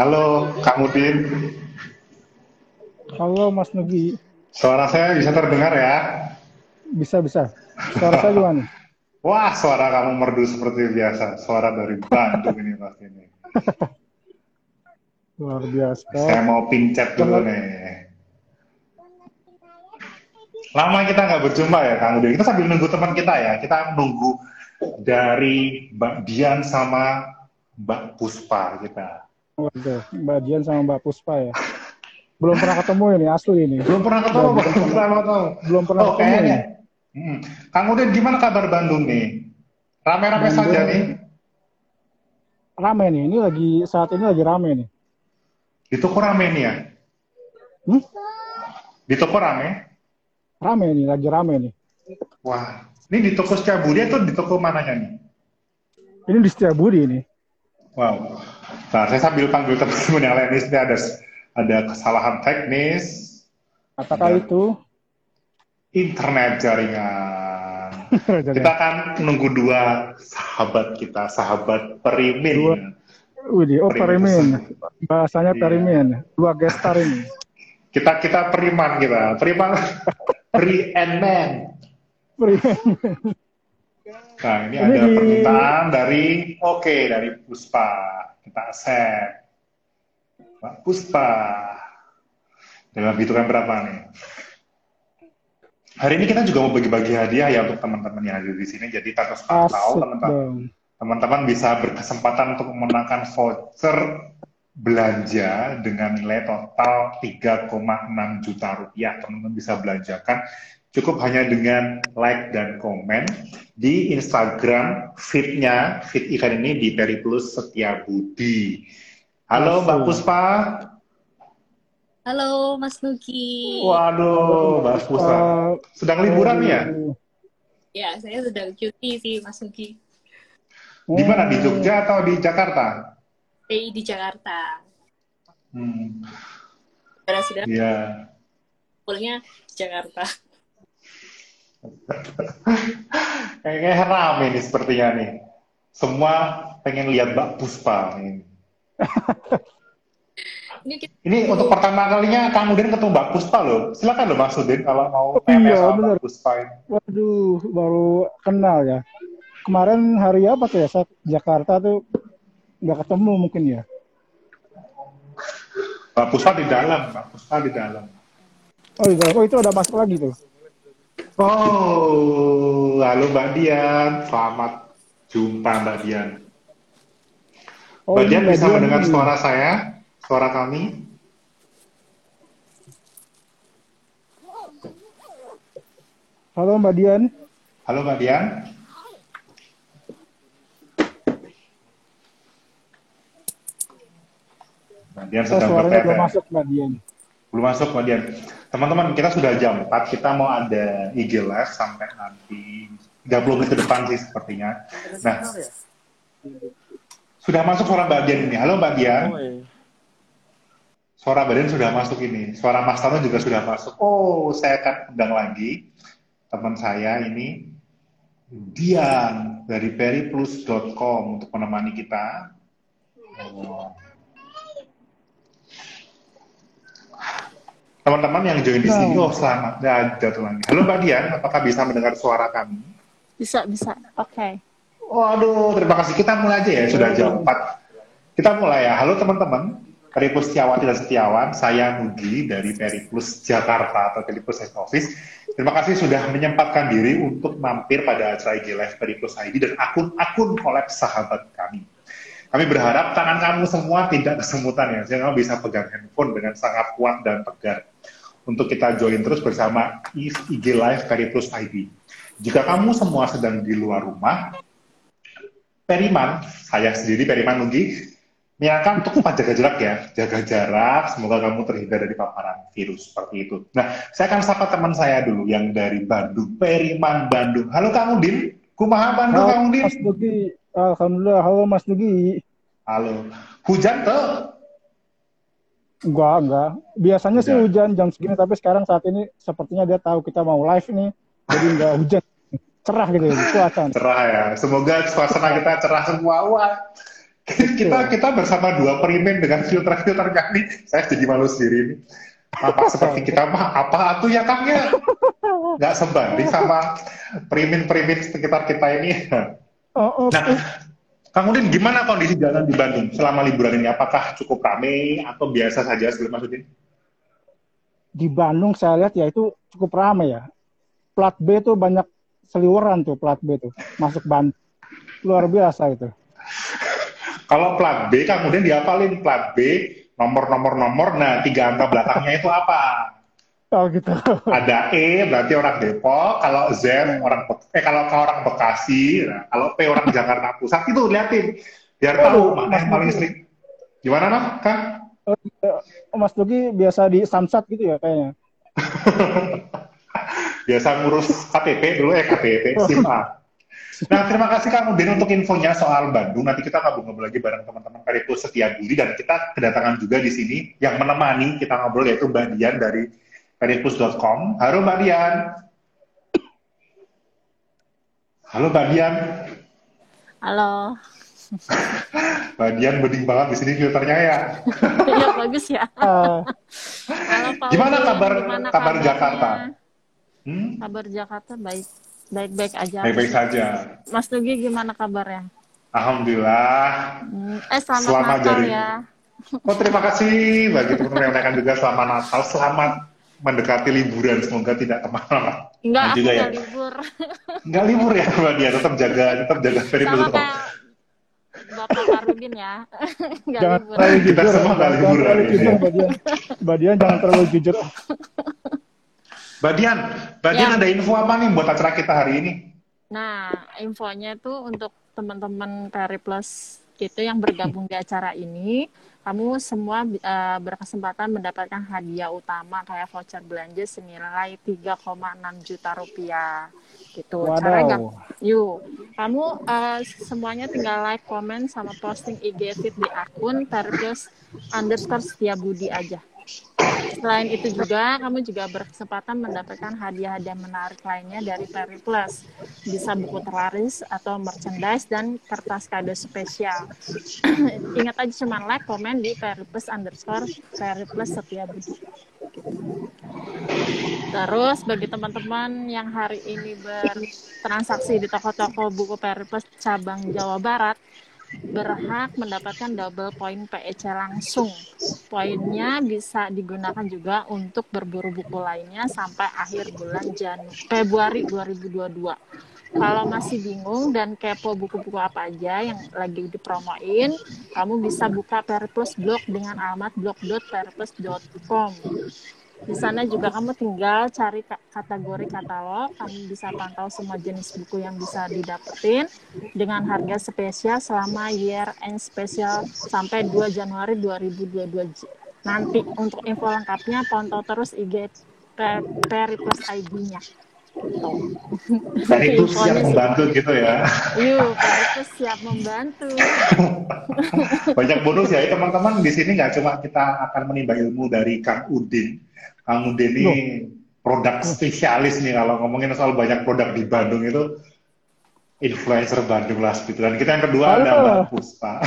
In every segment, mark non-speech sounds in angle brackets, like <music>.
Halo, Kak Mudin. Halo Mas Nugi. Suara saya bisa terdengar ya? Bisa, bisa. Suara saya gimana? <laughs> Wah, suara kamu merdu seperti biasa. Suara dari Bandung ini pasti ini. <laughs> Luar biasa. Saya mau pincet dulu nih. Lama kita nggak berjumpa ya, Kang Udin. Kita sambil nunggu teman kita ya. Kita nunggu dari Mbak Dian sama Mbak Puspa kita. Waduh, Mbak Dian sama Mbak Puspa ya. Belum pernah ketemu ini, asli ini. Belum pernah ketemu, Belum belum pernah ketemu. Belum pernah Oh, ketemu kayaknya. ini. Hmm. Kang Udin, gimana kabar Bandung nih? Rame-rame saja nih. Rame nih, ini lagi saat ini lagi rame nih. Di toko rame nih ya? Hmm? Di toko rame? Rame nih, lagi rame nih. Wah, ini di toko Setiabudi atau di toko mananya nih? Ini di Setiabudi ini. Wow. Nah, saya sambil panggil teman-teman yang lain ini ada ada kesalahan teknis, Apakah itu? <laughs> internet jaringan. Kita akan menunggu dua sahabat kita, sahabat Dua. Perimin. Widih, oh Perimin. Perimin. Bahasanya Iya. Perimin. Dua gestar ini. <laughs> Kita kita Periman kita, Periman, <laughs> Pri and Man. Perimin. Nah, ini, Ini ada di- permintaan dari oke dari Puspa. Kita accept. Mbak Puspa. Dalam hitungan berapa nih? Hari ini kita juga mau bagi-bagi hadiah ya untuk teman-teman yang ada di sini. Jadi tanpa tahu teman-teman teman-teman bisa berkesempatan untuk memenangkan voucher belanja dengan nilai total 3,6 juta rupiah. Teman-teman bisa belanjakan cukup hanya dengan like dan komen di Instagram feed-nya, feed event ini di Periplus Setiabudi. Halo Mbak. Puspa. Halo Mas Nuki. Waduh, Mbak Puspa. Eh, Sedang liburan ya? Ya, saya sedang cuti sih Mas Nuki. Di mana? Di Jogja atau di Jakarta? Stay di Jakarta. Hmm, Saudara-saudara iya. kumpulnya di Jakarta. <laughs> Kayaknya rame nih sepertinya nih. Semua pengen lihat Mbak Puspa ini. <laughs> Ini kita Ini untuk pertama kalinya Kang Udin ketemu Mbak Puspa loh. Silakan loh Mas Udin kalau mau Oh, memes iya, sama bener. Mbak Puspa ini. Waduh, baru kenal ya. Kemarin hari apa tuh ya? Saya Jakarta tuh nggak ketemu mungkin ya. Mbak Puspa di dalam, Mbak Puspa di dalam. Oh, iya. oh itu udah masuk lagi tuh. Oh, halo Mbak Dian. Selamat jumpa Mbak Dian. Oh, Mbak Dian bisa Dian mendengar suara saya, suara kami? Halo Mbak Dian. Halo Mbak Dian. Mbak Dian Oh, sedang suaranya belum masuk Mbak Dian. Belum masuk Mbak Dian. Teman-teman, kita sudah jam 4, kita mau ada IG live sampai nanti 30 menit ke depan sih sepertinya. Nah, sudah masuk suara Mbak Dian ini. Halo Mbak Dian. Suara Mbak Dian sudah masuk ini. Suara Mas Tano juga sudah masuk. Oh, saya akan undang lagi teman saya ini Dian dari periplus.com untuk menemani kita. Oh. Teman-teman yang join di sini, oh selamat, ada tuh lagi. Halo Mbak Dian, apakah bisa mendengar suara kami? bisa bisa. Oke. Waduh, terima kasih. Kita mulai aja ya, sudah jam 4. Kita mulai ya. Halo teman-teman, Periplus Setiawati dan Setiawan, saya Nugi dari Periplus Jakarta atau Periplus Head Office. Terima kasih sudah menyempatkan diri untuk mampir pada acara IG Live Periplus ID dan akun-akun kolab sahabat kami. Kami berharap tangan kamu semua tidak kesemutan ya, sehingga kamu bisa pegang handphone dengan sangat kuat dan tegar. Untuk kita join terus bersama IG Live Periplus ID. Jika kamu semua sedang di luar rumah, Periman, saya sendiri Periman Nugi, menyarankan untuk tetap jaga jarak ya, jaga jarak, semoga kamu terhindar dari paparan virus seperti itu. Nah, saya akan sapa teman saya dulu yang dari Bandung, Periman Bandung. Halo Kang Udin, kumaha Bandung Halo Kang Udin? Mas Nugi. Alhamdulillah. Halo Mas Nugi. Halo, hujan tuh? Enggak, enggak. Biasanya sih hujan jam segini, tapi sekarang saat ini sepertinya dia tahu kita mau live nih. Jadi enggak hujan. Cerah gitu ya, cuaca. Cerah ya, semoga suasana kita cerah semua. Wah, kita kita bersama dua perimen dengan filter-filter kami. Saya jadi malu sendiri ini. Apa <laughs> seperti kita mah apa tuh ya Kang ya? Nggak sebanding sama perimen-perimen sekitar kita ini. Oh, oh, Nah, Kang Udin, gimana kondisi jalan di Bandung selama liburan ini? Apakah cukup ramai atau biasa saja sebelum Mas Udin? di Bandung saya lihat ya itu cukup ramai ya. Plat B tuh banyak seliweran tuh plat B tuh masuk Bandung. Luar biasa itu. Kalau plat B, kemudian diapalin plat B, nomor-nomor nomor, nah tiga angka belakangnya itu apa? Oh gitu. <laughs> Ada E berarti orang Depok, kalau Z orang eh kalau K orang Bekasi, nah, kalau P orang <laughs> Jakarta Pusat itu liatin biar tahu mana yang paling sering. Gimana nah, Kang? Oh, Mas Dugi biasa di Samsat gitu ya kayaknya. <laughs> Biasa ngurus KTP dulu ya KTP SIM A. Nah, terima kasih Kang Udin untuk infonya soal Bandung. Nanti kita ngobrol-ngobrol lagi bareng teman-teman Periplus Setia Budi dan kita kedatangan juga di sini yang menemani kita ngobrol yaitu Mbak Dian dari periplus.com. Halo Mbak Dian. Halo Mbak Dian. Halo. <laughs> Mbak Dian bening banget di sini filternya ya. <laughs> ya bagus ya. <laughs> Halo Pak Gimana kabar- gimana kabar kabarnya? Jakarta? Hmm? Kabar Jakarta baik. Baik-baik aja. Baik-baik saja. Mas Nugi gimana kabarnya? Alhamdulillah. Hmm, Eh selamat, Selamat Natal dari- ya. Oh terima kasih bagi teman-teman yang menanyakan juga selamat Natal, selamat mendekati liburan, semoga tidak ke mana-mana. Enggak, aku juga ya. nggak libur. <laughs> Nggak libur ya Mbak Dia, tetap jaga, tetap jaga Sama perilaku. kayak Bapak Karudin ya. <laughs> Enggak jangan libur. terlalu Kita jujur. semua nggak Jangan libur terlalu hari ini. jujur, Mbak Dian. Mbak Dian jangan terlalu jujur. <laughs> Mbak Dian, Mbak Dian Ya. ada info apa nih buat acara kita hari ini? Nah, infonya tuh untuk teman-teman Peri Plus itu yang bergabung di acara ini, kamu semua eh, berkesempatan mendapatkan hadiah utama kayak voucher belanja senilai 3,6 juta rupiah. Gitu. Cara gak- Wadaw. Yuk, kamu eh, semuanya tinggal like, komen, sama posting IG feed di akun Periplus underscore Setiabudi aja. Selain itu juga, kamu juga berkesempatan mendapatkan hadiah-hadiah menarik lainnya dari Periplus. Bisa buku terlaris atau merchandise dan kertas kado spesial. <clears throat> Ingat aja cuma like, komen di Periplus underscore Periplus Setiabudi. Terus bagi teman-teman yang hari ini bertransaksi di toko-toko buku Periplus cabang Jawa Barat, berhak mendapatkan double point PEC langsung. Poinnya bisa digunakan juga untuk berburu buku lainnya sampai akhir bulan Janu Februari 2022. Kalau masih bingung dan kepo buku-buku apa aja yang lagi dipromoin, kamu bisa buka Periplus blog dengan alamat blog.periplus.com. Di sana juga kamu tinggal cari ka- kategori katalog, kamu bisa pantau semua jenis buku yang bisa didapetin dengan harga spesial selama year end spesial sampai 2 Januari 2022. J- Nanti untuk info lengkapnya pantau terus IG Pe- Periplus ID-nya. Dan itu siap membantu gitu ya. Yuk, Periplus siap membantu. <laughs> Banyak bonus ya teman-teman. Di sini nggak cuma kita akan menimba ilmu dari Kang Udin. Kang Udin ini produk spesialis nih kalau ngomongin soal banyak produk di Bandung itu influencer Bandung lah gitu. Dan kita yang kedua ada Halo. Mbak Puspa. <laughs>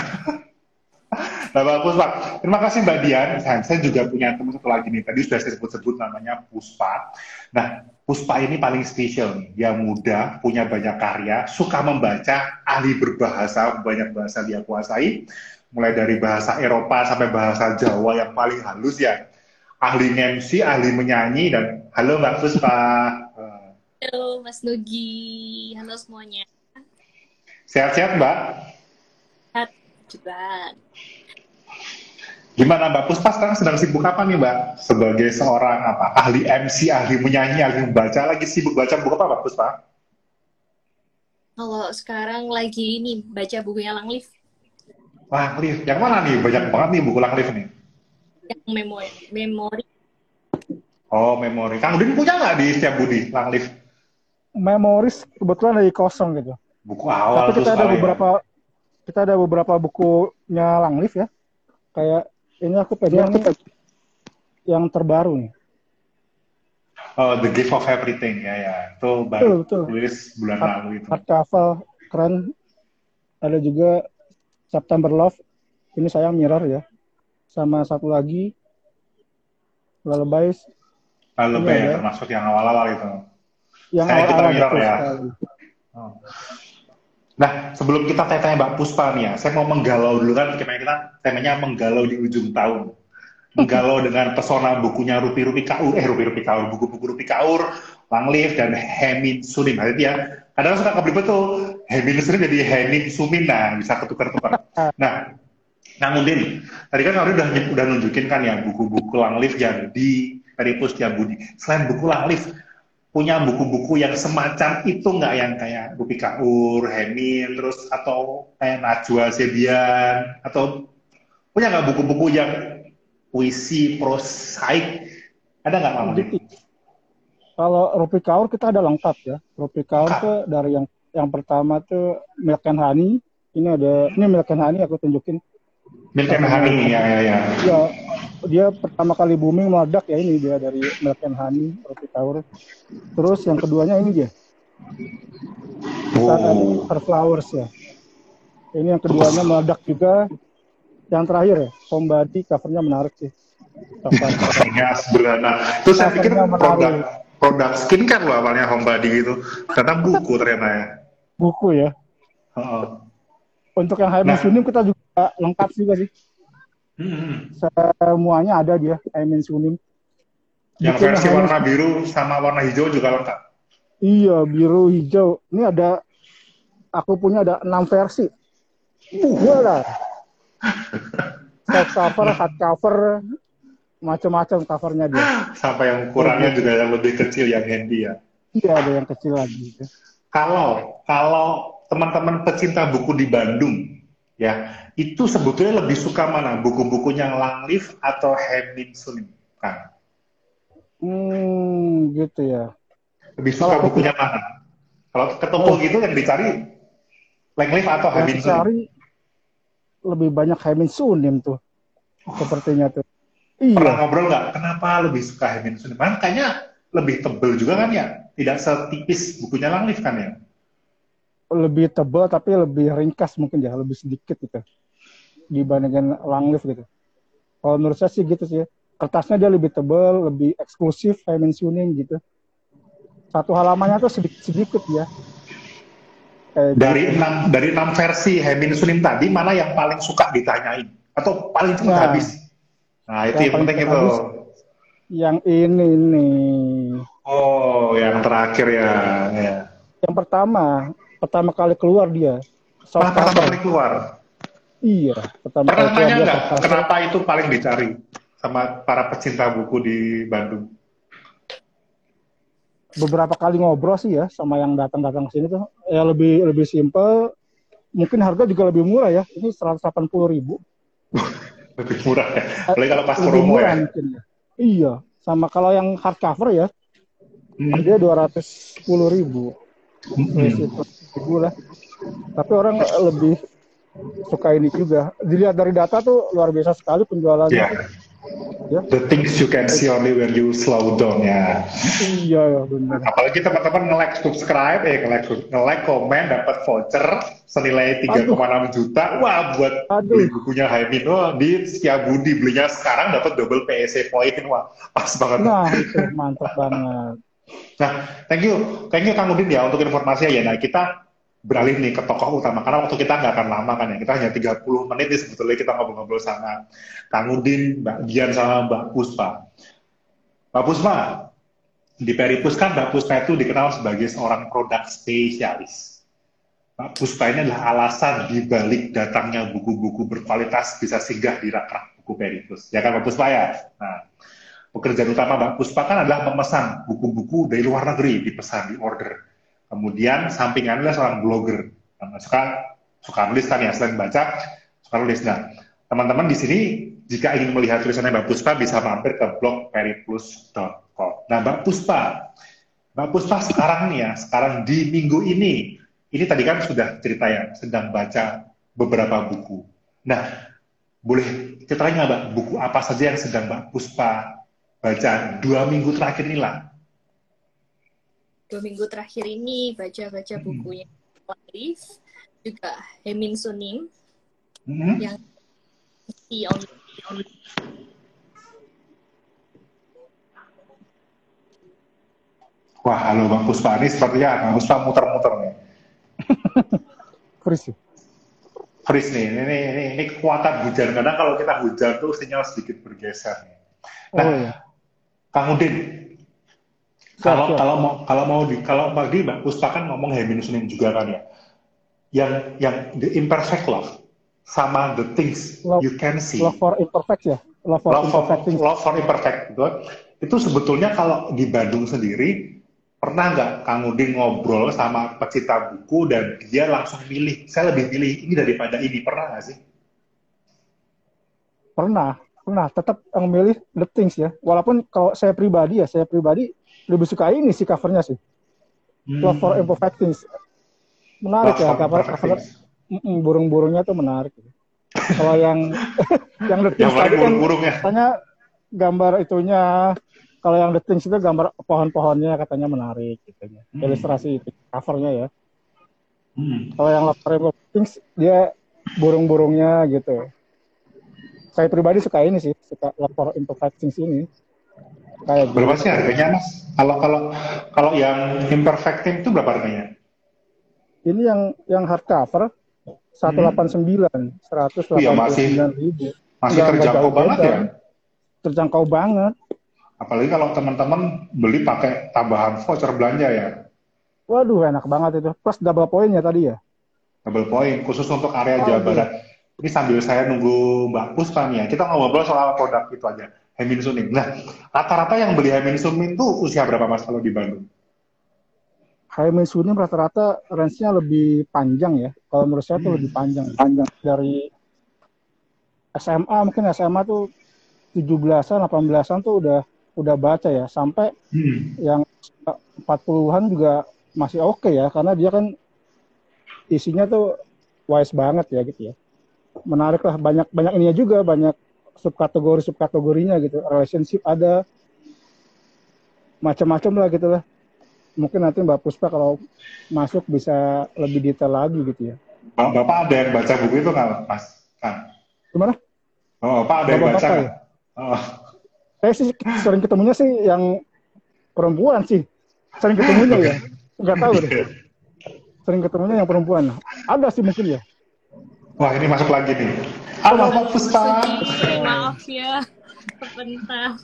Nah, Mbak Puspa, terima kasih Mbak Dian. Saya, saya juga punya teman satu lagi nih. Tadi sudah saya sebut-sebut namanya Puspa. Nah, Puspa ini paling spesial nih. Dia muda, punya banyak karya, suka membaca, ahli berbahasa, banyak bahasa dia kuasai. Mulai dari bahasa Eropa sampai bahasa Jawa yang paling halus ya. Ahli MC, ahli menyanyi, dan halo Mbak Puspa. Halo Mas Nugi, halo semuanya. Sehat-sehat Mbak? Sehat juga. Gimana Mbak Puspa sekarang sedang sibuk apa nih Mbak? Sebagai seorang apa ahli MC, ahli menyanyi, ahli membaca, lagi sibuk baca buku apa Mbak Puspa? Kalau sekarang lagi ini baca bukunya Langlif Langlif, yang mana nih? Banyak banget nih buku Langlif nih. Yang memori, memori Oh, memori. Kang Udin punya nggak di setiap budi Langlif? Memoris kebetulan lagi kosong gitu. Buku awal Tapi kita ada ya. beberapa kita ada beberapa bukunya Langlif ya. Kayak ini aku pegang nih yang terbaru nih. Oh, The Gift of Everything ya ya. Itu Betul, baru betul. tulis bulan Hard- lalu itu. Hardcover keren. Ada juga September Love ini saya Mirror ya sama satu lagi Lullabies Iya, ya, ya. termasuk yang awal-awal itu. yang Saya kita awal-awal Mirror betul ya. Oh. Nah, sebelum kita tanya-tanya Mbak Puspa nih ya, saya mau menggalau dulu kan, temanya kita temanya menggalau di ujung tahun. Menggalau <laughs> dengan pesona bukunya Rupi-Rupi Kaur, eh Rupi-Rupi Kaur, buku-buku Rupi Kaur, Langlif, dan Hemin Sunim. Nah, itu ya, kadang suka kebeli tuh, Hemin Sunim jadi Hemin Sumin, nah bisa ketukar-tukar. <laughs> Nah, Kang Udin, tadi kan udah, udah nunjukin kan ya buku-buku Langlif yang di Peripus Budi. Selain buku Langlif, punya buku-buku yang semacam itu nggak yang kayak Rupi Kaur, Hemin, terus atau kayak Najwa Sedian, atau punya nggak buku-buku yang puisi, prosaik? Ada nggak Udin? Kalau Rupi Kaur kita ada lengkap ya. Rupi Kaur tuh dari yang yang pertama tuh Milk and Honey. Ini ada ini Milk and Honey aku tunjukin. Milk and Honey, ya, ya, ya. Ya dia pertama kali booming meledak ya ini dia dari Milk and Honey Rupi Kaur. Terus yang keduanya ini dia. Oh. Her Flowers ya. Ini yang keduanya meledak juga. Yang terakhir ya, Somebody covernya menarik sih. Cover. Covernya sederhana. Terus saya pikir menarik. produk produk skincare loh awalnya Homebody gitu. Ternyata buku ternyata ya. Buku ya. Heeh. Untuk yang High Nah. Kita juga lengkap juga sih. Hmm. Semuanya ada dia, High Sunim. Yang Bukunya versi warna biru sama warna hijau juga lengkap. Iya, biru, hijau. Ini ada, aku punya ada enam versi. Uh, lah. <laughs> Soft cover, hard cover, macam-macam covernya dia. Sampai yang ukurannya juga yang lebih kecil yang handy ya. Iya, ada yang kecil lagi. Kalau kalau teman-teman pecinta buku di Bandung ya, itu sebetulnya lebih suka mana? Buku-bukunya Langlif atau Hemin Sunim? Kang? Hmm, gitu ya. Lebih suka Kalau- bukunya mana? Kalau ketemu Oh. gitu yang dicari Langlif atau Yang Hemin Sunim? dicari lebih banyak Hemin Sunim tuh. Sepertinya tuh. Iya, Pernah ngobrol nggak? Kenapa lebih suka Hemin Sunim? Kan kayaknya lebih tebel juga kan ya? Tidak setipis bukunya Langlif kan ya? Lebih tebal tapi lebih ringkas mungkin ya, lebih sedikit gitu. Dibandingkan Langlif gitu. Kalau menurut saya sih gitu sih. Kertasnya dia lebih tebal, lebih eksklusif, Hemin Sunim gitu. Satu halamannya tuh sedikit-sedikit ya. Kayak Dari enam dari enam versi Sunim tadi, mana yang paling suka ditanyain? Atau paling cepat Nah. habis? Nah, itu Yang yang, penting itu. habis. yang ini nih. Oh, yang terakhir ya. ya. Yang pertama, pertama kali keluar dia. Soft Kenapa pertama kali keluar? Iya, pertama Pernah kali keluar nanya dia kenapa itu paling dicari sama para pecinta buku di Bandung? beberapa kali ngobrol sih ya sama yang datang-datang ke sini tuh ya lebih lebih simple mungkin harga juga lebih murah ya ini 180 ribu <laughs> Lebih murah ya. Apalagi kalau pas lebih promo murah ya. mungkin ya iya sama kalau yang hardcover ya Hmm. dia 210 ribu Hmm. ribu lah tapi orang lebih suka ini juga dilihat dari data tuh luar biasa sekali penjualannya Ya. tuh. ya The things you can see only when you slow down ya. iya benar Apalagi teman-teman nge-like, subscribe, eh nge-like, nge-like, komen, dapat voucher senilai 3,6 juta. Wah, buat Aduh. beli bukunya Haimin, wah di Setiabudi belinya sekarang dapat double PSC point, wah pas banget. nah itu mantap banget Nah, thank you, thank you Kang Udin ya untuk informasinya ya. Nah, kita beralih nih ke tokoh utama karena waktu kita nggak akan lama kan ya. Kita hanya 30 menit nih sebetulnya kita ngobrol-ngobrol sama Kang Udin, Mbak Dian sama Mbak Puspa. Mbak Puspa, di Peripus kan Mbak Puspa itu dikenal sebagai seorang produk spesialis. Mbak Puspa ini adalah alasan di balik datangnya buku-buku berkualitas bisa singgah di rak-rak buku Peripus. Ya kan Mbak Puspa ya? Nah, pekerjaan utama Mbak Puspa kan adalah memesan buku-buku dari luar negeri, dipesan, di order. Kemudian sampingannya adalah seorang blogger. Nah, suka suka nulis kan ya, selain baca, suka nulis. Nah, teman-teman di sini jika ingin melihat tulisannya Mbak Puspa bisa mampir ke blog periplus.com. Nah, Mbak Puspa, Mbak Puspa sekarang nih ya, sekarang di minggu ini, ini tadi kan sudah cerita ya, sedang baca beberapa buku. Nah, boleh ceritain nggak Mbak, buku apa saja yang sedang Mbak Puspa baca dua minggu terakhir inilah? dua minggu terakhir ini baca-baca Hmm. bukunya Alif, juga Hemin Sunim, Hmm? yang only. Wah, halo Bang Puspa. Ini sepertinya Bang Puspa muter-muter nih. <laughs> Chris. Freeze nih, ini, ini, ini, ini kekuatan hujan. Kadang kalau kita hujan tuh sinyal sedikit bergeser. nih. Oh Nah, iya. Kang Udin, kalau kalau mau kalau mau di kalau tadi Mbak Puspa kan ngomong Heminus Unim juga kan ya. Yang yang the imperfect love sama the things Love- you can see. Love for imperfect ya. Love for love for, imperfect things. love for imperfect gitu. Itu sebetulnya kalau di Bandung sendiri pernah nggak Kang Udin ngobrol sama pecinta buku dan dia langsung milih, saya lebih pilih ini daripada ini, pernah nggak sih? Pernah, pernah. Tetap yang milih The Things ya. Walaupun kalau saya pribadi ya, saya pribadi lebih suka ini sih covernya sih. Love for Imperfect Things. Menarik Love ya cover, cover burung-burungnya tuh menarik. Kalau yang <laughs> yang The Yang Things lain tadi kan ya. katanya gambar itunya kalau yang The Things itu gambar pohon-pohonnya katanya menarik gitu ya. Hmm. Ilustrasi itu covernya ya. Hmm. Kalau yang Love for Imperfect Things dia burung-burungnya gitu. Saya pribadi suka ini sih, suka for Imperfect Things ini. Kayak Berapa gitu. sih harganya mas? Kalau kalau kalau yang imperfect itu berapa harganya? Ini yang yang hardcover 189, 189 Iya, masih- ribu. Masih Nggak- nggak terjangkau banget beda. ya. Terjangkau banget. Apalagi kalau teman-teman beli pakai tambahan voucher belanja ya, Waduh, enak banget itu. Plus double poinnya tadi ya. double point khusus untuk area Jawa. Barat. Ini sambil saya nunggu Mbak Puspa nih ya, kita ngobrol soal produk itu aja, Hemin Sunim. Nah, rata-rata yang beli Hemin Sunim itu usia berapa mas kalau di Bandung? Haimin Sunim rata-rata range-nya lebih panjang ya. Kalau menurut saya tuh Hmm. lebih panjang. Panjang dari SMA mungkin SMA tuh 17-an, 18-an tuh udah udah baca ya. Sampai Hmm. yang 40-an juga masih oke ya karena dia kan isinya tuh wise banget ya gitu ya. Menarik lah banyak banyak ininya juga banyak subkategori subkategorinya gitu. Relationship ada macam-macam lah gitu lah. Mungkin nanti Mbak Puspa kalau masuk bisa lebih detail lagi gitu ya. Bap- Bapak ada yang baca buku itu nggak mas? Kan? Gimana? Oh, Bapak ada yang baca ya? Oh. Saya sih sering ketemunya sih yang perempuan sih. Sering ketemunya ya. <laughs> Nggak tahu deh. Sering ketemunya yang perempuan. Ada sih mungkin ya. Wah ini masuk lagi nih. Halo Mbak Puspa. Maaf ya. Sebentar.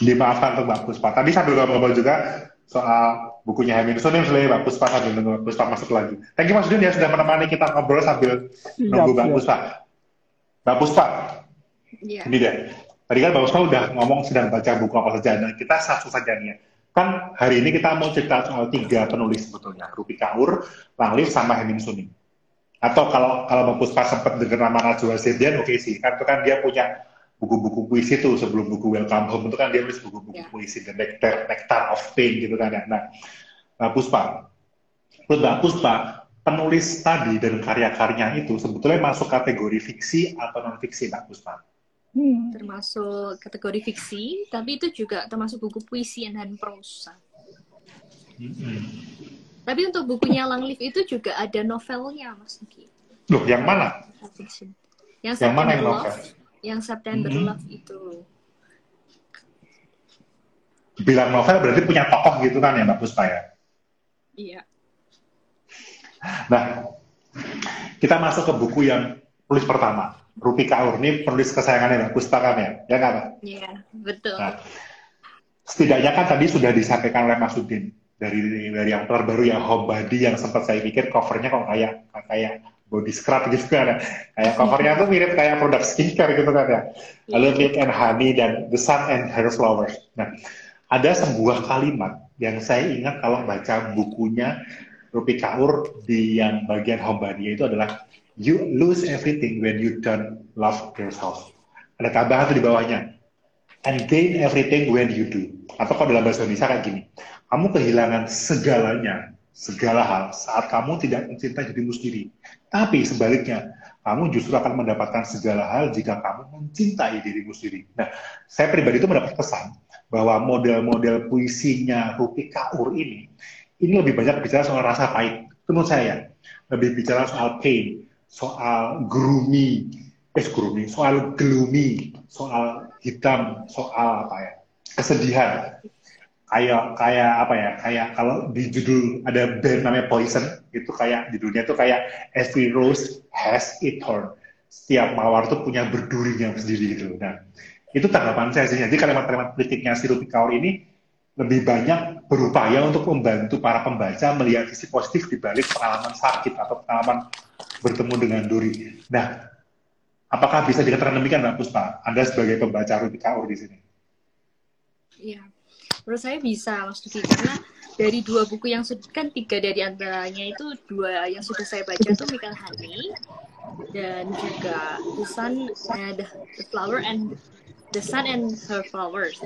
Dimaafkan untuk Mbak Puspa. Tadi sambil ngobrol juga soal bukunya Hemin Sunim sebenarnya Mbak Puspa sambil nunggu Mbak Puspa masuk lagi. Thank you Mas Dun ya sudah menemani kita ngobrol sambil nunggu Mbak siap. Puspa. Mbak Puspa, Iya. ini deh. Tadi kan Mbak Puspa udah ngomong sedang baca buku apa saja. Nah, kita satu saja nih ya. Kan hari ini kita mau cerita soal tiga penulis sebetulnya. Rupi Kaur, Langlif, sama Hemin Sunim. Atau kalau kalau Mbak Puspa sempat dengar nama Najwa Sedian, oke sih. Kan itu kan dia punya buku-buku puisi tuh sebelum buku Welcome Home itu kan dia nulis buku-buku Ya. puisi The Nectar, Nectar of Pain gitu kan ya. Nah, Mbak Puspa, menurut Mbak Puspa, penulis tadi dan karya-karyanya itu sebetulnya masuk kategori fiksi atau non fiksi Mbak Puspa? Hmm. Termasuk kategori fiksi, tapi itu juga termasuk buku puisi dan prosa. Tapi untuk bukunya Langlif itu juga ada novelnya, Mas Nuki. Loh, yang mana? Yang Yang mana yang Love. novel? Yang September Hmm. Love itu. Bilang novel berarti punya tokoh gitu kan ya Mbak Puspa ya? Iya. Nah, kita masuk ke buku yang tulis pertama. Rupi Kaur, ini penulis kesayangannya Mbak Puspa kan ya? Ya nggak, Mbak? Iya, betul. Nah, setidaknya kan tadi sudah disampaikan oleh Mas Udin dari dari yang terbaru yang Homebody yang sempat saya pikir covernya kok kayak kayak body scrub gitu kan ya. Kayak covernya tuh mirip kayak produk skincare gitu kan ya. Lalu Milk and Honey dan The Sun and Her Flowers. Nah, ada sebuah kalimat yang saya ingat kalau baca bukunya Rupi Kaur di yang bagian Homebody itu adalah You lose everything when you don't love yourself. Ada tambahan tuh di bawahnya and gain everything when you do. Atau kalau dalam bahasa Indonesia kayak gini, kamu kehilangan segalanya, segala hal saat kamu tidak mencintai dirimu sendiri. Tapi sebaliknya, kamu justru akan mendapatkan segala hal jika kamu mencintai dirimu sendiri. Nah, saya pribadi itu mendapat kesan bahwa model-model puisinya Rupi Kaur ini, ini lebih banyak bicara soal rasa pahit. Menurut saya, lebih bicara soal pain, soal gloomy, eh gloomy, soal gloomy, soal hitam, soal apa ya, kesedihan. Kayak kayak apa ya? Kayak kalau di judul ada band namanya Poison, itu kayak di dunia itu kayak every rose has its thorn. Setiap mawar tuh punya berdurinya sendiri gitu. Nah, itu tanggapan saya sih. Jadi kalimat-kalimat kritiknya si Rupi Kaur ini lebih banyak berupaya untuk membantu para pembaca melihat sisi positif di balik pengalaman sakit atau pengalaman bertemu dengan duri. Nah, apakah bisa dikatakan demikian, Mbak Puspa? Anda sebagai pembaca Rupi Kaur di sini. Iya, menurut saya bisa, Mas Duki, karena dari dua buku yang sudah kan tiga dari antaranya itu dua yang sudah saya baca itu Michael Honey dan juga uh, the, the Flower and The Sun and Her Flowers.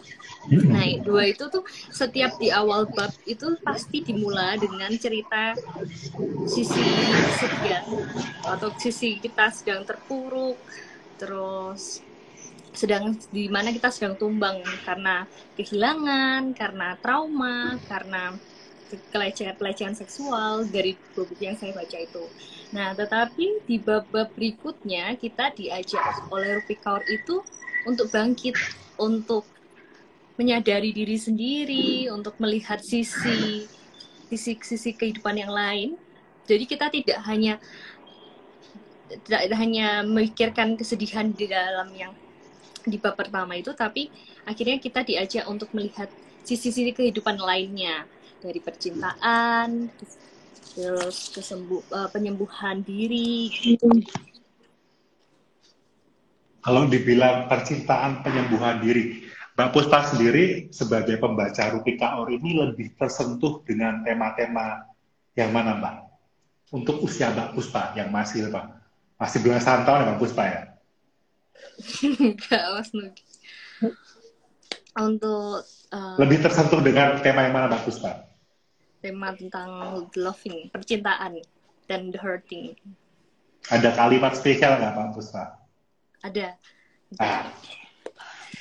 Nah, dua itu tuh setiap di awal bab itu pasti dimulai dengan cerita sisi sedang atau sisi kita sedang terpuruk, terus sedang di mana kita sedang tumbang karena kehilangan, karena trauma, karena pelecehan-pelecehan seksual dari buku yang saya baca itu. Nah, tetapi di bab-bab berikutnya kita diajak oleh Rupi Kaur itu untuk bangkit, untuk menyadari diri sendiri, untuk melihat sisi sisi sisi kehidupan yang lain. Jadi kita tidak hanya tidak hanya memikirkan kesedihan di dalam yang di bab pertama itu, tapi akhirnya kita diajak untuk melihat sisi-sisi kehidupan lainnya dari percintaan, terus kesembuh, uh, penyembuhan diri. Kalau dibilang percintaan penyembuhan diri, Mbak Puspa sendiri sebagai pembaca Rupi Kaur ini lebih tersentuh dengan tema-tema yang mana Mbak? Untuk usia Mbak Puspa yang masih Pak, masih belasan tahun ya Mbak Puspa ya? Enggak, Mas Nugi. Untuk uh, Lebih tersentuh dengan tema yang mana Mbak Puspa? tema tentang loving, percintaan, dan the hurting. Ada kalimat spesial nggak Mbak Puspa? Ada. Nah,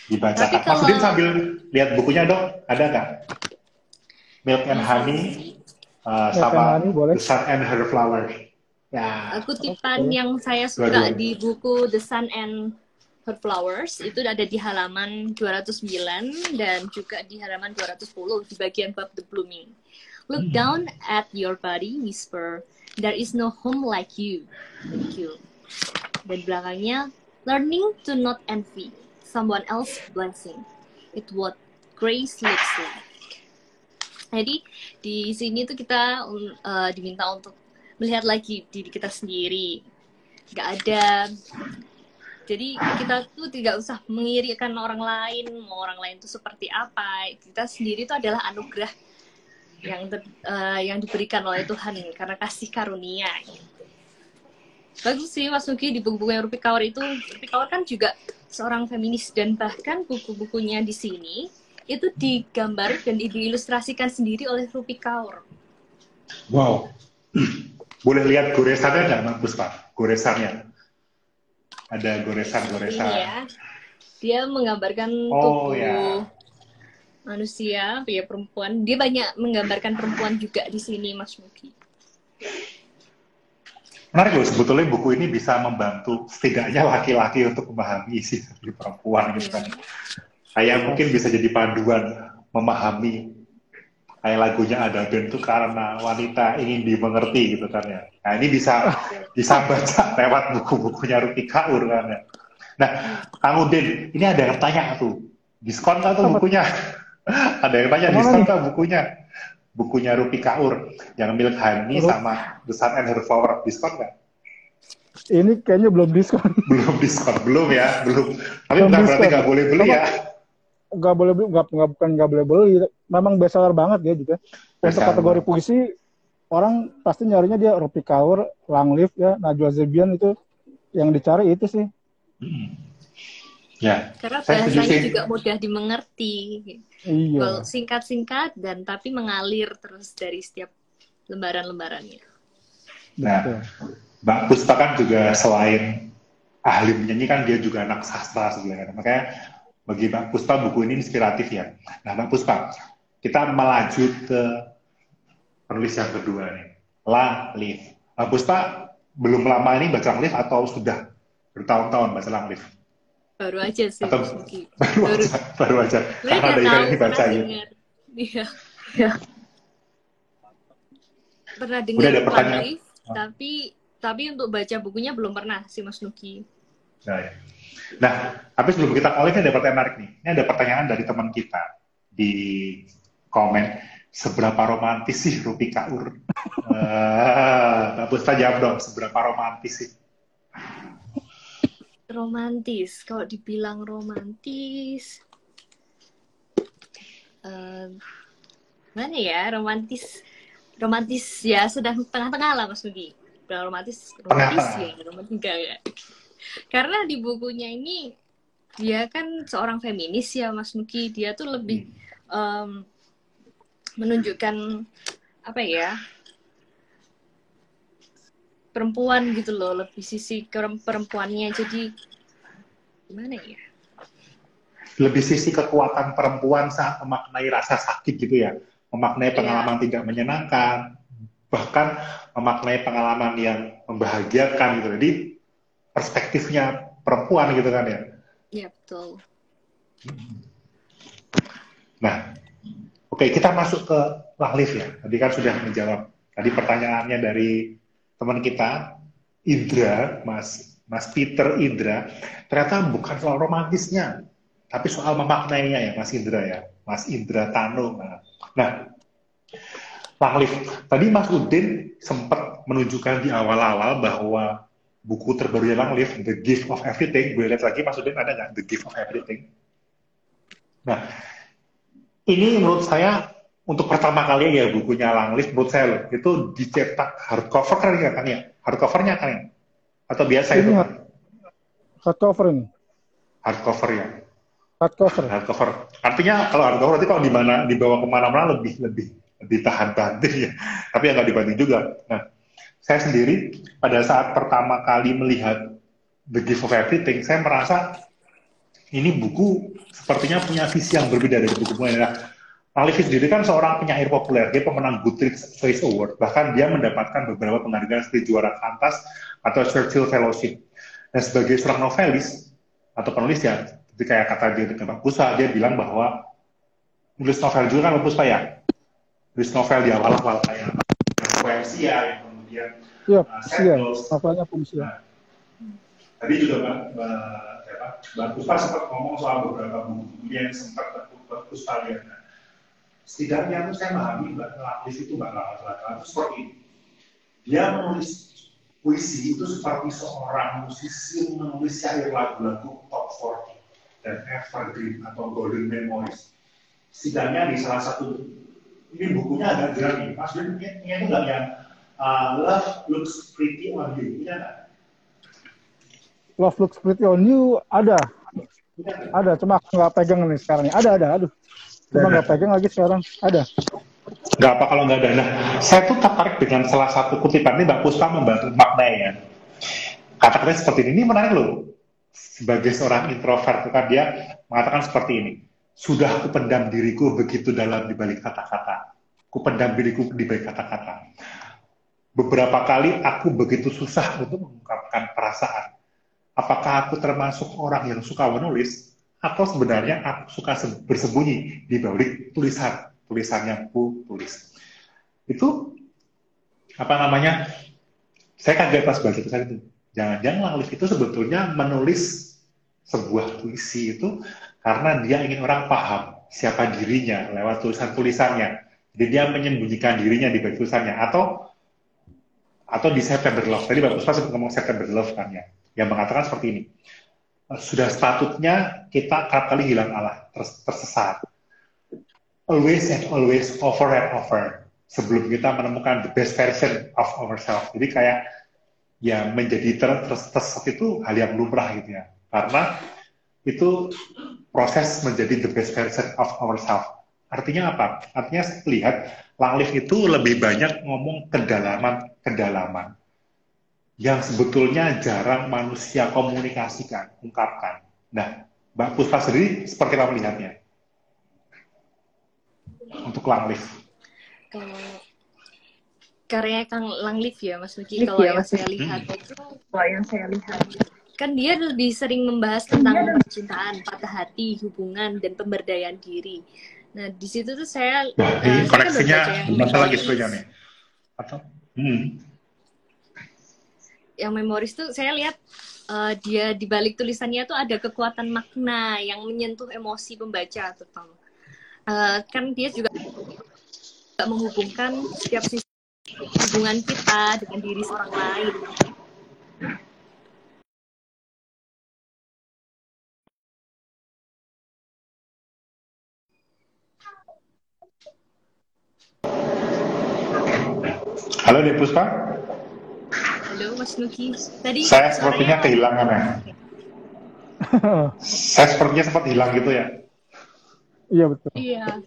dibaca. Tapi kalau- sambil lihat bukunya dong, ada nggak? Milk and Honey uh, Milk sama and Honey, boleh. The Sun and Her Flowers. Ya, Kutipan Oke. yang saya suka Dua-dua. di buku The Sun and Her Flowers itu ada di halaman 209 dan juga di halaman 210 di bagian bab The Blooming. Look down at your body, whisper, there is no home like you. Thank you. Dan belakangnya, learning to not envy someone else blessing. It what grace looks like. Jadi di sini tuh kita uh, diminta untuk melihat lagi diri kita sendiri. Gak ada jadi kita tuh tidak usah mengirikan orang lain, mau orang lain itu seperti apa. Kita sendiri itu adalah anugerah yang eh, yang diberikan oleh Tuhan karena kasih karunia. gitu. Bagus sih Mas Nugi di buku-buku yang Rupi Kaur itu. Rupi Kaur kan juga seorang feminis dan bahkan buku-bukunya di sini itu digambar dan diilustrasikan sendiri oleh Rupi Kaur. wow. <clears throat> Boleh lihat goresannya nggak Mbak Puspa? Goresannya. Ada goresan-goresan. Ini ya. Dia menggambarkan Oh, tubuh ya. manusia, pria perempuan. Dia banyak menggambarkan perempuan juga di sini, Mas Mugi. Menarik loh, sebetulnya buku ini bisa membantu setidaknya laki-laki untuk memahami isi dari perempuan gitu kan. Kayak mungkin bisa jadi panduan memahami kayak lagunya ada band tuh karena wanita ingin dimengerti gitu kan ya. Nah ini bisa <laughs> bisa baca lewat buku-bukunya Rupi Kaur kan ya. Nah, Kang Udin, ini ada yang tanya tuh, diskon Apa? bukunya? <laughs> ada yang tanya diskon nggak bukunya? Bukunya Rupi Kaur, yang Milk Honey Rup- sama The Sun and Her Flower, diskon nggak? Ini kayaknya belum diskon. <laughs> belum diskon belum ya belum tapi Belum bukan berarti nggak boleh beli ya Nggak boleh beli, nggak, nggak bukan nggak boleh beli. Memang bestseller banget ya juga. Untuk kategori puisi, orang pasti nyarinya dia Rupi Kaur, Langleaf ya, Najwa Zebian itu yang dicari itu sih. Ya Karena Saya bahasanya sih. juga mudah dimengerti. Iya. Kalau singkat-singkat dan tapi mengalir terus dari setiap lembaran-lembarannya. nah Betul. Mbak Puspa kan juga selain ahli menyanyi kan dia juga anak sastra sebenarnya makanya bagi Mbak Puspa buku ini inspiratif ya nah Mbak Puspa kita melaju ke penulis yang kedua nih La Liv Mbak Puspa belum lama ini baca Langlif atau sudah bertahun-tahun baca Langlif? Baru aja sih, Atau-. Baru Baru- aja, baru aja. Karena ada tahu, pernah bacain. dengar. Iya. Ya. Pernah Udah dengar ada pertanyaan? Langlif, tapi tapi untuk baca bukunya belum pernah sih Mas Nugi. Nah, ya. nah, tapi sebelum kita mulai ini ada pertanyaan menarik nih. Ini ada pertanyaan dari teman kita di komen. Seberapa romantis sih Rupi Kaur? <laughs> Eh, Mbak Puspa jawab dong, seberapa romantis sih? Romantis, kalau dibilang romantis, eh, mana ya romantis? Romantis ya sedang tengah-tengah lah Mas Nugi. Bilang romantis, romantis Tengah-tengah. ya, romantis enggak ya. Karena di bukunya ini dia kan seorang feminis ya Mas Nugi. Dia tuh lebih em, menunjukkan apa ya perempuan gitu loh lebih sisi ke- perempuannya jadi gimana ya Lebih sisi kekuatan perempuan saat memaknai rasa sakit gitu ya. Memaknai pengalaman tidak menyenangkan, bahkan memaknai pengalaman yang membahagiakan gitu. Jadi perspektifnya perempuan gitu kan ya. ya betul Nah, oke kita masuk ke Lahlif ya. Tadi kan sudah menjawab. Tadi pertanyaannya dari teman kita, Indra, Mas Mas Peter Indra, ternyata bukan soal romantisnya, tapi soal memaknainya ya, Mas Indra ya, Mas Indra Tano. Nah, nah Lahlif, tadi Mas Udin sempat menunjukkan di awal-awal bahwa buku terbarunya Lahlif, The Gift of Everything, boleh lihat lagi Mas Udin ada nggak The Gift of Everything? Nah, ini menurut saya untuk pertama kali ya bukunya Langlif menurut saya loh, itu dicetak hardcover kan ya kan ya? Hardcovernya kan ya? Atau biasa itu? Ini kan hardcover ini. Hardcover ya? Hardcover. Hardcover. Artinya kalau hardcover nanti kalau di mana dibawa ke mana-mana lebih lebih lebih tahan banting ya. Tapi yang nggak dibanting juga. Nah saya sendiri pada saat pertama kali melihat The Gift of Everything saya merasa ini buku sepertinya punya visi yang berbeda dari buku-buku yang lain. Alifi sendiri kan seorang penyair populer, dia pemenang Goodreads Choice Award, bahkan dia mendapatkan beberapa penghargaan seperti juara kantas atau Churchill Fellowship. Dan sebagai seorang novelis atau penulis ya, seperti kayak kata dia dengan Pak Puspa, dia bilang bahwa nulis novel juga kan Pak Puspa ya, nulis novel di awal-awal kayak poesia yang kemudian iya uh, sia Settles. novelnya Pumsia Nah, tadi juga Mbak, Mbak? Mbak Puspa sempat ngomong soal beberapa buku yang sempat Mbak Puspa lihat. Nah, setidaknya tuh saya memahami Mbak Lapis itu Mbak Lapis itu seperti ini. Dia menulis puisi itu seperti seorang musisi menulis syair lagu-lagu top 40 dan evergreen atau golden memories. Setidaknya di salah satu ini bukunya agak jelas nih, Mas Bin, ini itu nggak yang uh, Love Looks Pretty on You, punya nggak? Love Looks Pretty on You ada ada cuma aku nggak pegang nih sekarang nih ada ada aduh cuma nggak pegang lagi sekarang ada Nggak apa kalau nggak ada. Nah, saya tuh tertarik dengan salah satu kutipan ini Mbak Puspa membantu maknanya. Kata-katanya seperti ini, ini menarik loh. Sebagai seorang introvert, kan dia mengatakan seperti ini. Sudah kupendam diriku begitu dalam di balik kata-kata. Kupendam diriku di balik kata-kata. Beberapa kali aku begitu susah untuk mengungkapkan perasaan. Apakah aku termasuk orang yang suka menulis atau sebenarnya aku suka se- bersembunyi di balik tulisan tulisan yang ku tulis. Itu apa namanya saya kaget pas baca tulisan itu. Jangan-jangan Langlif itu sebetulnya menulis sebuah puisi itu karena dia ingin orang paham siapa dirinya lewat tulisan-tulisannya. Jadi dia menyembunyikan dirinya di balik tulisannya. Atau atau di September Love. Tadi Bapak Puspa sempat ngomong September Love kan ya. Yang mengatakan seperti ini sudah sepatutnya kita kerap kali hilang Allah ters- tersesat always and always over and over sebelum kita menemukan the best version of ourselves. Jadi kayak ya menjadi ter- ter- tersesat itu hal yang lumrah gitu ya. Karena itu proses menjadi the best version of ourselves. Artinya apa? Artinya lihat Langlif itu lebih banyak ngomong kedalaman-kedalaman yang sebetulnya jarang manusia komunikasikan, ungkapkan. Nah, Mbak Puspa sendiri seperti apa melihatnya? untuk Langlif. kalau karya Kang Langlif ya Mas Nuki kalau yang saya lihat itu kalau yang saya lihat kan dia lebih sering membahas tentang percintaan, patah hati, hubungan dan pemberdayaan diri. Nah di situ tuh saya Wah, eh, saya kan koneksinya memoris. sebenarnya nih. Atau? Hmm. Yang memoris tuh saya lihat eh, dia di balik tulisannya tuh ada kekuatan makna yang menyentuh emosi pembaca terutama. Eh, kan dia juga menghubungkan setiap sisi hubungan kita dengan diri seorang lain. Halo Dek Puspa, Halo Mas Nuki. Tadi saya sepertinya kehilangan ya. <laughs> Saya sepertinya sempat hilang gitu ya. Iya betul. Iya,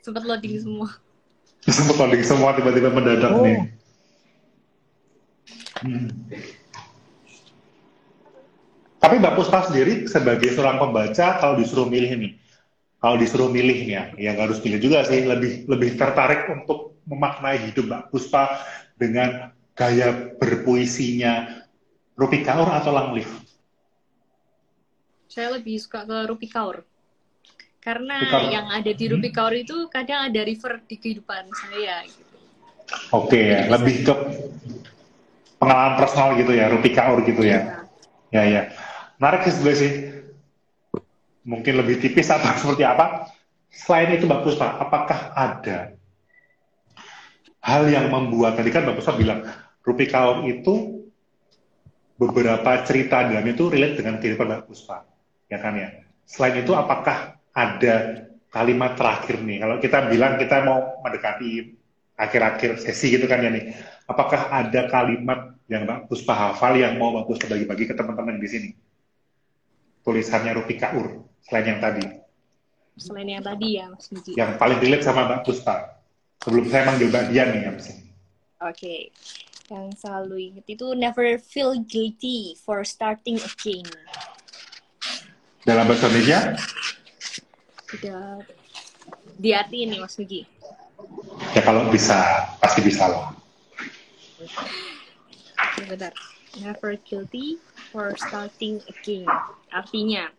sempat loading semua. <laughs> Sempat loading semua tiba-tiba mendadak Oh. nih. Hmm. Tapi Mbak Puspa sendiri sebagai seorang pembaca kalau disuruh milih nih, kalau disuruh milih nih ya, ya nggak harus pilih juga sih, lebih lebih tertarik untuk memaknai hidup Mbak Puspa dengan gaya berpuisinya Rupi Kaur atau Langlif? Saya lebih suka ke Rupi Kaur. Karena Rupi Kaur. yang ada di Rupi Kaur itu kadang ada river di kehidupan saya gitu. Oke ya, lebih ke pengalaman personal gitu ya, Rupi Kaur gitu ya. Iya. Ya ya, menarik sih sebenarnya sih. Mungkin lebih tipis atau <laughs> seperti apa? Selain itu Mbak Puspa, apakah ada hal yang membuat tadi kan Mbak Puspa bilang Rupi Kaur itu beberapa cerita dalam itu relate dengan kehidupan Mbak Puspa, ya kan ya. Selain itu apakah ada kalimat terakhir nih? Kalau kita bilang kita mau mendekati akhir-akhir sesi gitu kan ya nih. Apakah ada kalimat yang Mbak Puspa hafal yang mau Mbak Puspa bagi-bagi ke teman-teman di sini? Tulisannya Rupi Kaur, selain yang tadi. Selain yang tadi ya Mas Nuki. Yang paling relate sama Mbak Puspa. Sebelum saya manggil Mbak Dian nih yang sini. Oke. Yang selalu ingat itu never feel guilty for starting again. Dalam bahasa Indonesia, Udah di hati ini Mas Nuki. ya kalau bisa, pasti bisa lah. Oke, bentar. Never guilty for starting again. Artinya,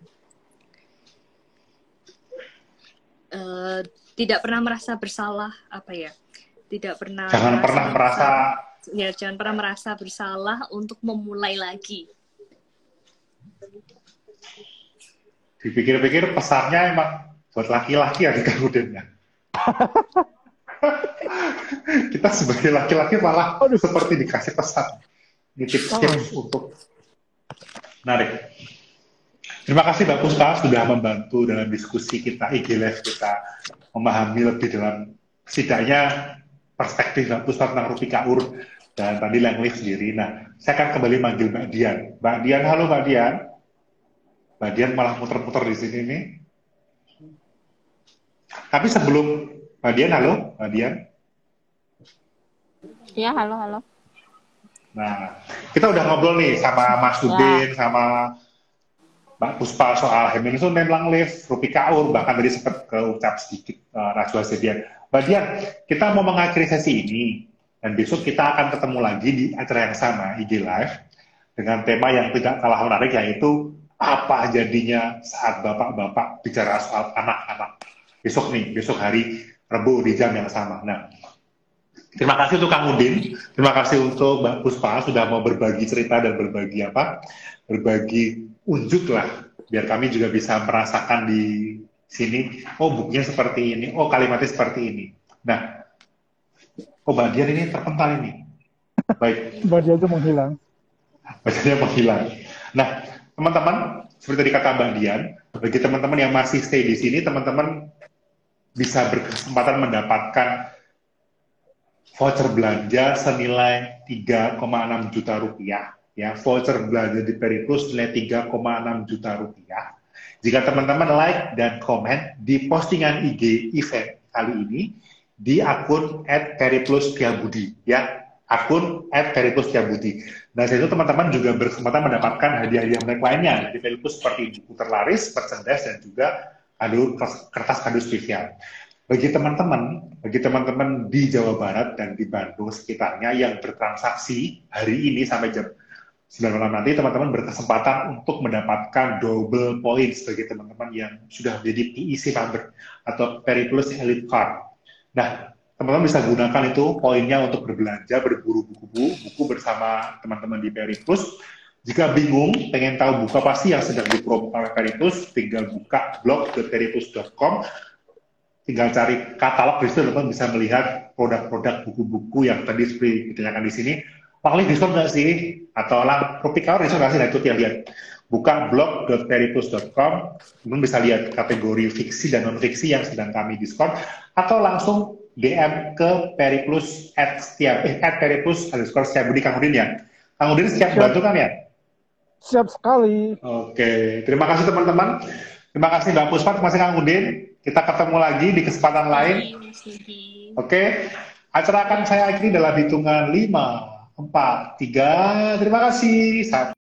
eh, tidak pernah merasa bersalah, apa ya? Tidak pernah Jangan pernah merasa, ya jangan pernah merasa bersalah untuk memulai lagi. dipikir-pikir pesannya emang buat laki-laki ya kemudiannya. <laughs> Kita sebagai laki-laki malah Aduh. seperti dikasih pesan. Ini tips-tips untuk menarik. Terima kasih Mbak Puspa sudah membantu dalam diskusi kita, IG Live kita memahami lebih dalam setidaknya perspektif Mbak Puspa tentang Rupi Kaur dan tadi Langlif sendiri. Nah, saya akan kembali manggil Mbak Dian. Mbak Dian, halo Mbak Dian. Mbak Dian malah muter-muter di sini nih. Tapi sebelum Mbak Dian, halo Mbak Dian. Ya, halo, halo. Nah, kita udah ngobrol nih sama Mas Udin, sama Mbak Puspa soal Hemingsun dan Langlif, Rupi Kaur, bahkan tadi sempat keucap sedikit uh, Rajwa Sedian. Mbak Dian, kita mau mengakhiri sesi ini, dan besok kita akan ketemu lagi di acara yang sama, IG Live, dengan tema yang tidak kalah menarik, yaitu apa jadinya saat bapak-bapak bicara soal anak-anak. Besok nih, besok hari Rebu di jam yang sama. Nah, Terima kasih untuk Kang Udin, terima kasih untuk Mbak Puspa sudah mau berbagi cerita dan berbagi apa, berbagi unjuk lah, biar kami juga bisa merasakan di sini, oh bukunya seperti ini, oh kalimatnya seperti ini. Nah, oh Mbak Dian ini terpental ini. Baik, Mbak dia itu menghilang. bacanya menghilang. Nah, teman-teman, seperti tadi kata Mbak Dian, bagi teman-teman yang masih stay di sini, teman-teman bisa berkesempatan mendapatkan voucher belanja senilai 3,6 juta rupiah. Ya, voucher belanja di Periplus nilai 3,6 juta rupiah. Jika teman-teman like dan komen di postingan IG event kali ini di akun @periplus_tiabudi ya akun @periplus_tiabudi. Dan itu teman-teman juga berkesempatan mendapatkan hadiah-hadiah menarik lainnya di Periplus seperti buku terlaris, merchandise dan juga kado kertas kado spesial. bagi teman-teman, bagi teman-teman di Jawa Barat dan di Bandung sekitarnya yang bertransaksi hari ini sampai jam 9 malam nanti, teman-teman berkesempatan untuk mendapatkan double points bagi teman-teman yang sudah menjadi PEC member atau Periplus Elite Card. Nah, teman-teman bisa gunakan itu poinnya untuk berbelanja, berburu buku-buku buku bersama teman-teman di Periplus. Jika bingung, pengen tahu buku apa sih yang sedang dipromokan oleh Periplus, tinggal buka blog.periplus.com tinggal cari katalog di situ teman bisa melihat produk-produk buku-buku yang tadi seperti ditanyakan di sini. Paling diskon nggak sih? Atau lah kopi kawar diskon nggak sih? Nah itu dia lihat buka blog.peripus.com teman bisa lihat kategori fiksi dan non fiksi yang sedang kami diskon atau langsung DM ke Periplus at setiap eh, at Periplus underscore setiap budi Kang Udin ya Kang Udin siap bantu kan ya Siap sekali. Oke, terima kasih teman-teman. Terima kasih Mbak Puspa, terima kasih Kang Udin. Kita ketemu lagi di kesempatan lain. Oke, acara akan saya akhiri dalam hitungan 5, 4, 3. Terima kasih. Satu.